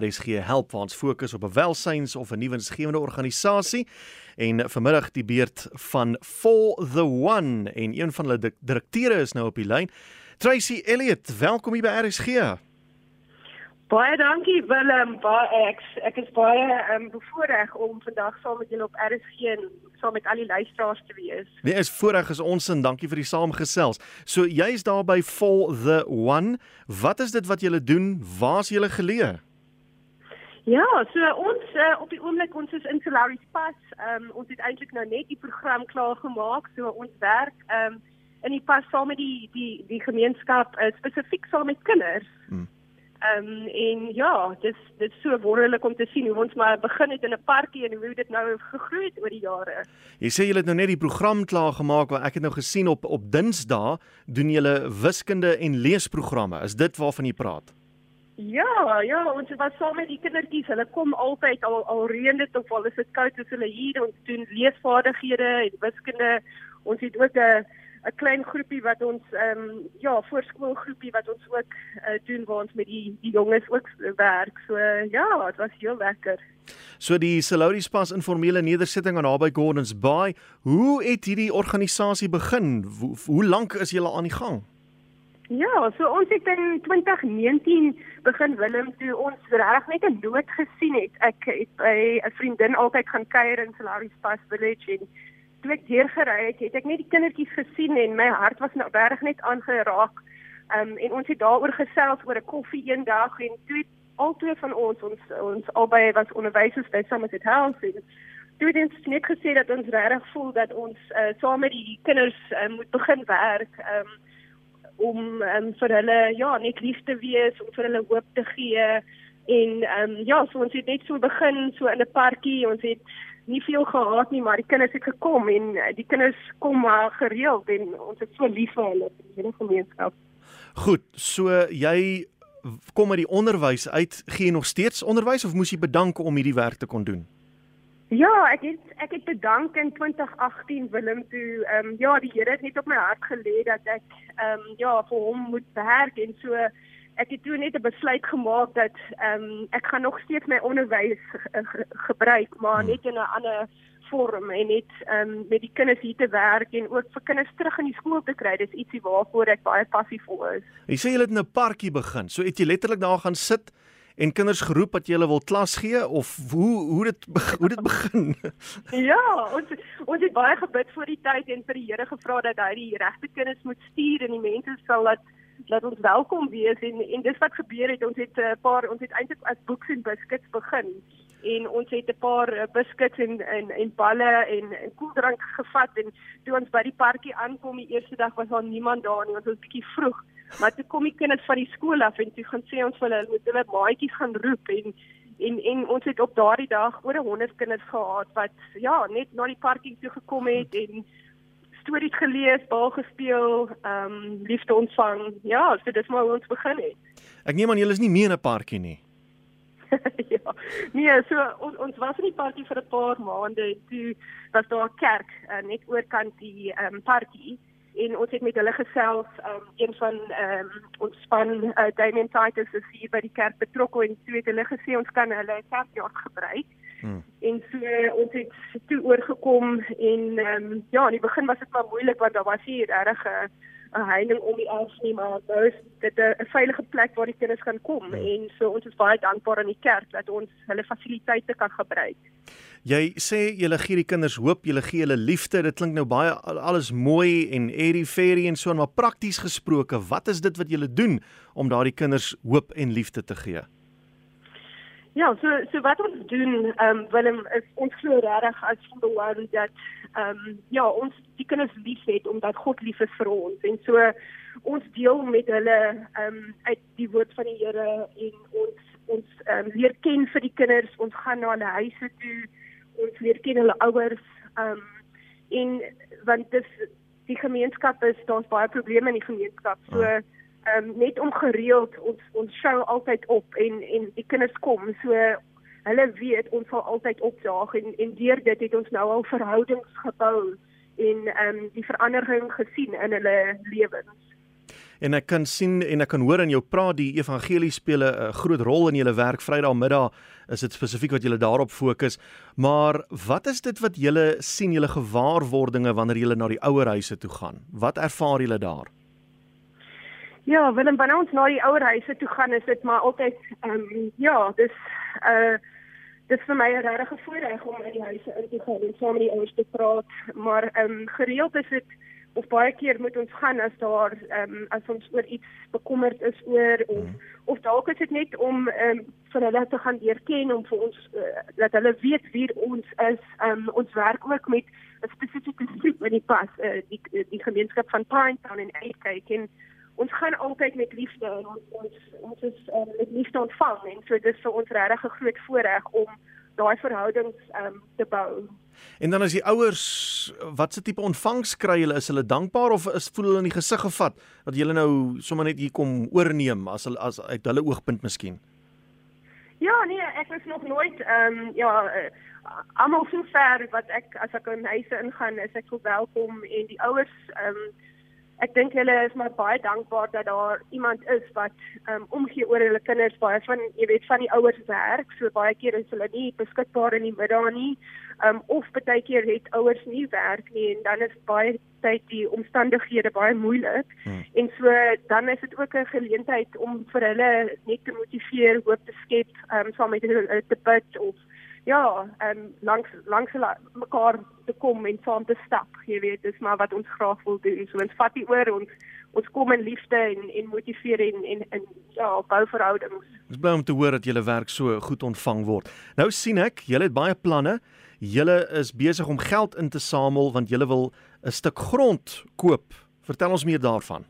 RSG help waar ons fokus op 'n welsyns of 'n nuwensgewende organisasie en vanmiddag die beurt van For the One en een van hulle direkteure is nou op die lyn. Tracy Elliot, welkom hier by RSG. Baie dankie Willem. Baie ek ek is baie um, bevoorreg om vandag saam met julle op RSG en saam met al die luisteraars te wees. Nee, is voorreg is ons en dankie vir die saamgesels. So jy's daar by For the One. Wat is dit wat julle doen? Waar's julle geleë? Ja, so ons uh, op die oomblik ons is in Solaris Pass. Um, ons het eintlik nou net die program klaar gemaak. So ons werk um, in die pas saam met die die die gemeenskap uh, spesifiek saam met kinders. Hmm. Ehm um, en ja, dis dis so wonderlik om te sien hoe ons maar begin het in 'n parkie en hoe dit nou gegroei het oor die jare. Jy sê julle het nou net die program klaar gemaak waar ek het nou gesien op op Dinsdae doen julle wiskunde en leesprogramme. Is dit waarvan jy praat? Ja, ja, ons was saam met die kindertjies. Hulle kom altyd al al reën dit of al is dit koud as hulle hier ons doen leesvaardighede en wiskunde. Ons het ook 'n 'n klein groepie wat ons ehm um, ja, voorskoolgroepie wat ons ook uh, doen waar ons met die die jonges ook werk. So ja, dit was heel lekker. So die Salodi Spas informele nedersetting aan naby Gordons Bay, hoe het hierdie organisasie begin? Hoe, hoe lank is julle aan die gang? Ja, so ons het in 2019 begin Willem toe ons reg net 'n nood gesien het. Ek het by 'n vriendin altyd gaan kuier in Salodi Spas Village en toe ek hier gery het, het ek net die kindertjies gesien en my hart was nou reg net aangeraak. Ehm um, en ons het daaroor gesels oor 'n koffie eendag en toe albei van ons ons ons albei was onderwysers by Somerset House en toe het ons net gesê dat ons regtig voel dat ons uh, saam met die kinders uh, moet begin werk um, om um, vir hulle ja net lief te wees om vir hulle hoop te gee en um, ja so ons het net so begin so in 'n parkie ons het nie veel gehad nie, maar die kinders het gekom en uh, die kinders kom maar gereeld en ons is so lief vir hulle in die gemeenskap. Goed, so jy kom met die onderwys uit, gee jy nog steeds onderwys of moes jy bedank om hierdie werk te kon doen? Ja, ek het ek het bedank in 2018 Willem toe ehm um, ja, die Here het net op my hart gelê dat ek ehm um, ja, vir hom moet werk en so ek het toe net 'n besluit gemaak dat ehm um, ek gaan nog steeds my onderwys ge gebruik, maar hmm. net in 'n ander vorm en net ehm um, met die kinders hier te werk en ook vir kinders terug in die skool te kry. Dis ietsie waarvoor ek baie passievol is. Jy sê jy het in 'n parkie begin. So het jy letterlik daar gaan sit en kinders geroep dat jy hulle wil klas gee of hoe hoe dit hoe dit begin? ja, ons ons het baie gebid vir die tyd en vir die Here gevra dat hy die regte kinders moet stuur en die mense sal dat laat ons welkom wees. En en dis wat gebeur het. Ons het 'n uh, paar ons het eintlik as boeks en biscuits begin. En ons het 'n paar uh, biscuits en en en balle en en koeldrank gevat. En toe ons by die parkie aankom die eerste dag was daar niemand daar nie. Ons was 'n bietjie vroeg maar toe kom die kinders van die skool af en toe gaan sê ons vir hulle moet hulle maatjies gaan roep en en en ons het op daardie dag oor 100 kinders gehad wat ja net na die parking toe gekom het en stories gelees, bal gespeel, ehm um, liefde ontvang. Ja, so dis maar hoe ons begin het. Ek neem aan julle is nie meer in 'n parkie nie. ja. Nee, so ons ons was in die parkie vir 'n paar maande en toe was daar 'n kerk uh, net oorkant die ehm um, parkie en ons het met hulle gesels um, een van um, ons span uh, Damien Titus is hier by die kerk betrokke en toe het hulle gesê ons kan hulle kerkjaar gebruik Hmm. En so ons het toe oorgekom en ehm um, ja, in die begin was dit maar moeilik want daar was hier regtig 'n 'n heining om die af nie maar nou is dit 'n veilige plek waar die kinders kan kom hmm. en so ons is baie dankbaar aan die kerk dat ons hulle fasiliteite kan gebruik. Jy sê jy gee die kinders hoop, jy gee hulle liefde. Dit klink nou baie alles mooi en airy fairy en so maar prakties gesproke, wat is dit wat jy doen om daardie kinders hoop en liefde te gee? Ja, so so wat ons doen, ehm um, Willem is ons glo regtig as verloor dat ehm um, ja, ons die kinders liefhet omdat God lief is vir ons en so ons deel met hulle ehm um, uit die woord van die Here en ons ons ehm um, leer ken vir die kinders, ons gaan na hulle huise toe, ons leer ken hulle ouers ehm um, en want dis die gemeenskap is daar's baie probleme in die gemeenskap. So uh ehm um, net om gereeld ons ons show altyd op en en die kinders kom so hulle weet ons sal altyd opdaag en en deur dit het ons nou al verhoudings gebou en ehm um, die verandering gesien in hulle lewens. En ek kan sien en ek kan hoor in jou praat die evangelie speel 'n groot rol in julle werk Vrydagmiddag is dit spesifiek wat julle daarop fokus. Maar wat is dit wat julle sien julle gewaarwordinge wanneer julle na die ouerhuise toe gaan? Wat ervaar julle daar? Ja, Willem, wanneer ons na die ouerhuise toe gaan, is dit maar altyd ehm um, ja, dis uh dis vir my 'n regte voorreg om in die huise in te gaan en saam met die ouers te praat, maar ehm um, gereeld is dit of baie keer moet ons gaan as daar ehm um, as ons oor iets bekommerd is oor of mm. of dalk is dit net om ehm um, vir hulle te gaan leerken om vir ons uh, dat hulle weet wie ons is. Ehm um, ons werk ook met 'n spesifieke groep in die pas, uh, die die gemeenskap van Pinetown en Eastgate en ons gaan altyd met liefde en ons ons ons is um, met liefde ontvang en so dis vir ons regtig 'n groot voorreg om daai verhoudings um, te bou. En dan as die ouers watse tipe ontvangs kry hulle is hulle dankbaar of is voel hulle in die gesig gevat dat jy nou sommer net hier kom oorneem as hulle as uit hulle oogpunt miskien? Ja, nee, ek was nog nooit ehm um, ja uh, almal so ver wat ek as ek in huise ingaan is ek welkom en die ouers ehm um, ek dink hulle is maar baie dankbaar dat daar iemand is wat um, omgee oor hulle kinders. Baie van jy weet van die ouers werk so baie keer is hulle nie beskikbaar in die middag nie. Um, of baie keer het ouers nie werk nie en dan is baie tyd die omstandighede baie moeilik. Hmm. en so dan is dit ook 'n geleentheid om vir hulle net te motiveer hoop te skep um, saam met hulle te bid of ja, en um, langs langs mekaar te kom en saam te stap, jy weet, dis maar wat ons graag wil doen. So ons vat die oor ons ons kom in liefde en en motiveer en en, en ja, bou verhoudings. Dis bly om te hoor dat julle werk so goed ontvang word. Nou sien ek, julle het baie planne. Julle is besig om geld in te samel want julle wil 'n stuk grond koop. Vertel ons meer daarvan.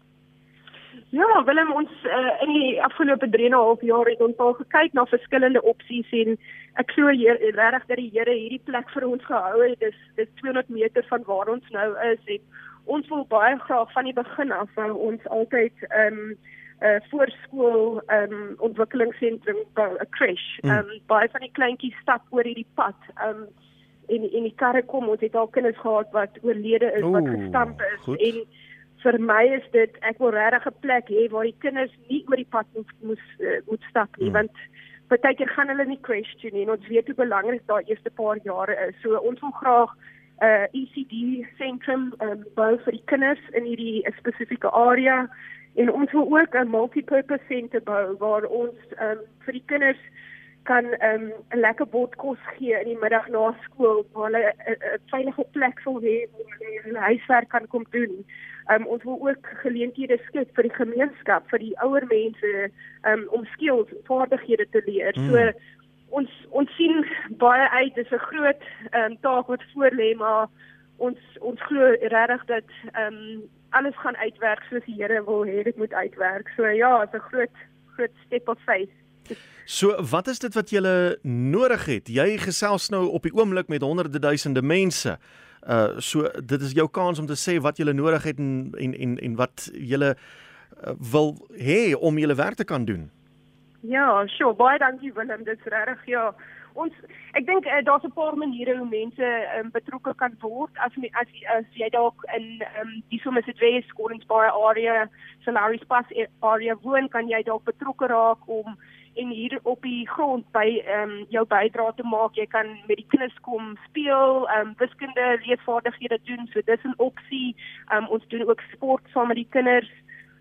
Ja, Willem ons uh, in die afgelope 3 en 'n half jaar het ons al gekyk na verskillende opsies en ek glo regtig dat die Here hierdie plek vir ons gehou het. Dis dis 200 meter van waar ons nou is en ons wil baie graag van die begin af van ons altyd ehm um, 'n uh, voorskool ehm um, ontwikkelingsentrum bou, 'n crash. Ehm um, baie van die kleintjies stap oor hierdie pad. Ehm um, en en die karre kom, ons het al kinders gehad wat oorlede is, Oeh, wat gestamp is goed. en vir my is dit ek wil regtig 'n plek hê waar die kinders nie oor die pad moet moet, uh, moet stap nie hmm. want baie keer gaan hulle nie question nie en ons weet hoe belangrik daai eerste paar jare is. So ons wil graag 'n uh, ECD sentrum um, bou vir die kinders in hierdie spesifieke area en ons wil ook 'n multipurpose center bou waar ons um, vir die kinders kan 'n um, lekker bord kos gee in die middag na skool waar hulle 'n veilige plek sal hê waar hulle hulle huiswerk kan kom doen. Um, ons wil ook geleenthede skep vir die gemeenskap, vir die ouer mense um, om skills, vaardighede te leer. Mm. So ons ons sien baie uit dis 'n groot um, taak wat voor lê, maar ons ons glo regtig dat um, alles gaan uitwerk soos die Here wil hê dit moet uitwerk. So ja, dit is 'n groot groot step of faith. So wat is dit wat jy nodig het? Jy gesels nou op die oomblik met honderde duisende mense. Uh so dit is jou kans om te sê wat jy nodig het en en en, en wat jy uh, wil hê om jou werk te kan doen. Ja, sure. Baie dankie Willem. Dit is regtig ja. Ons ek dink uh, daar's 'n paar maniere hoe mense um, betrokke kan word as as as jy dalk in um, die Somerset Bay Schoolings Bar area, Solaris Pass area woon, kan jy dalk betrokke raak om en hier op die grond by ehm um, jou bydrae te maak. Jy kan met die kinders kom speel, ehm um, wiskunde leesvaardighede doen. So dis 'n opsie. Ehm um, ons doen ook sport saam met die kinders.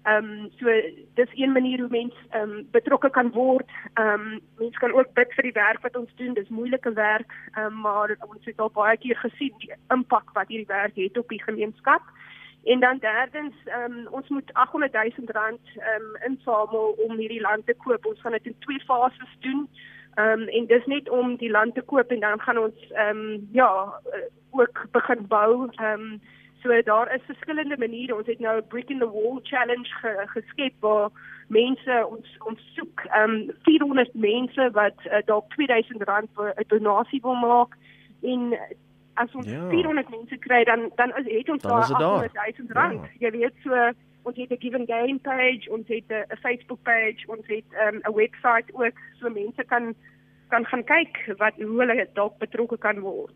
Ehm um, so dis een manier hoe mens ehm um, betrokke kan word. Ehm um, mens kan ook bid vir die werk wat ons doen. Dis moeilike werk, ehm um, maar ons het al baie keer gesien die impak wat hierdie werk het op die gemeenskap. En dan derdens, um, ons moet 800 000 rand um, insamel om hierdie land te koop. Ons gaan dit in twee fases doen. Um, en dis net om die land te koop en dan gaan ons um, ja, eh, ook begin bou. Um, so daar is verskillende maniere. Ons het nou 'n brick in the wall challenge ge, geskep waar mense ons ons soek um, 400 mense wat uh, dalk 2000 rand vir 'n donasie wil maak en as ons ja. 400 mense kry dan dan is het ons daar 800 000 rand. Ja. Jy weet so ons het 'n given game page, ons het 'n Facebook page, ons het 'n um, webwerf ook so mense kan kan gaan kyk wat hoe hulle dalk betrokke kan word.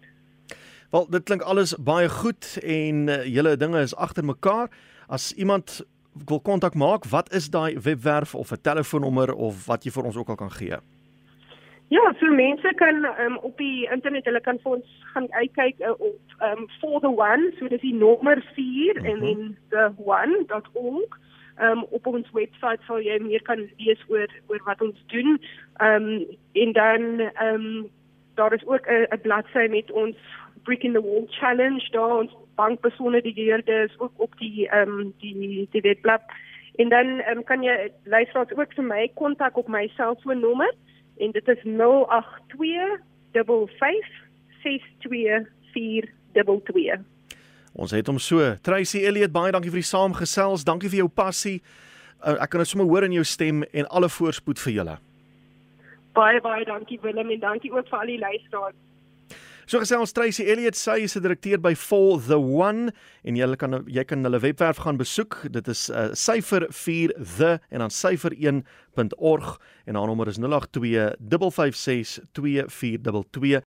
Wel, dit klink alles baie goed en uh, julle dinge is agter mekaar. As iemand wil kontak maak, wat is daai webwerf of 'n telefoonnommer of wat jy vir ons ook al kan gee? Ja, so mense kan um, op die internet, hulle kan vir ons gaan uitkyk uh, op um for the one, so dis die nommer 4 uh -huh. en mhm. dan the one.org. Um op ons webwerf sal jy meer kan lees oor oor wat ons doen. Um en dan um daar is ook 'n bladsy met ons Brick in the Wall challenge daar ons bankpersone die geleerde is ook op die ehm um, die die webblad. En dan um, kan jy luisteraars ook vir my kontak op my selfoonnommer en dit is 082 56242. Ons het hom so. Tracy Elliot, baie dankie vir die saamgesels. Dankie vir jou passie. Uh, ek kan dit sommer hoor in jou stem en alle voorspoed vir julle. Baie baie dankie Willem en dankie ook vir al die luisteraars. So gesels Tracy Elliot, sy is 'n direkteur by For the One en jy kan jy kan hulle webwerf gaan besoek. Dit is uh, syfer 4 the en dan syfer 1.org en haar nommer is 082 556 2422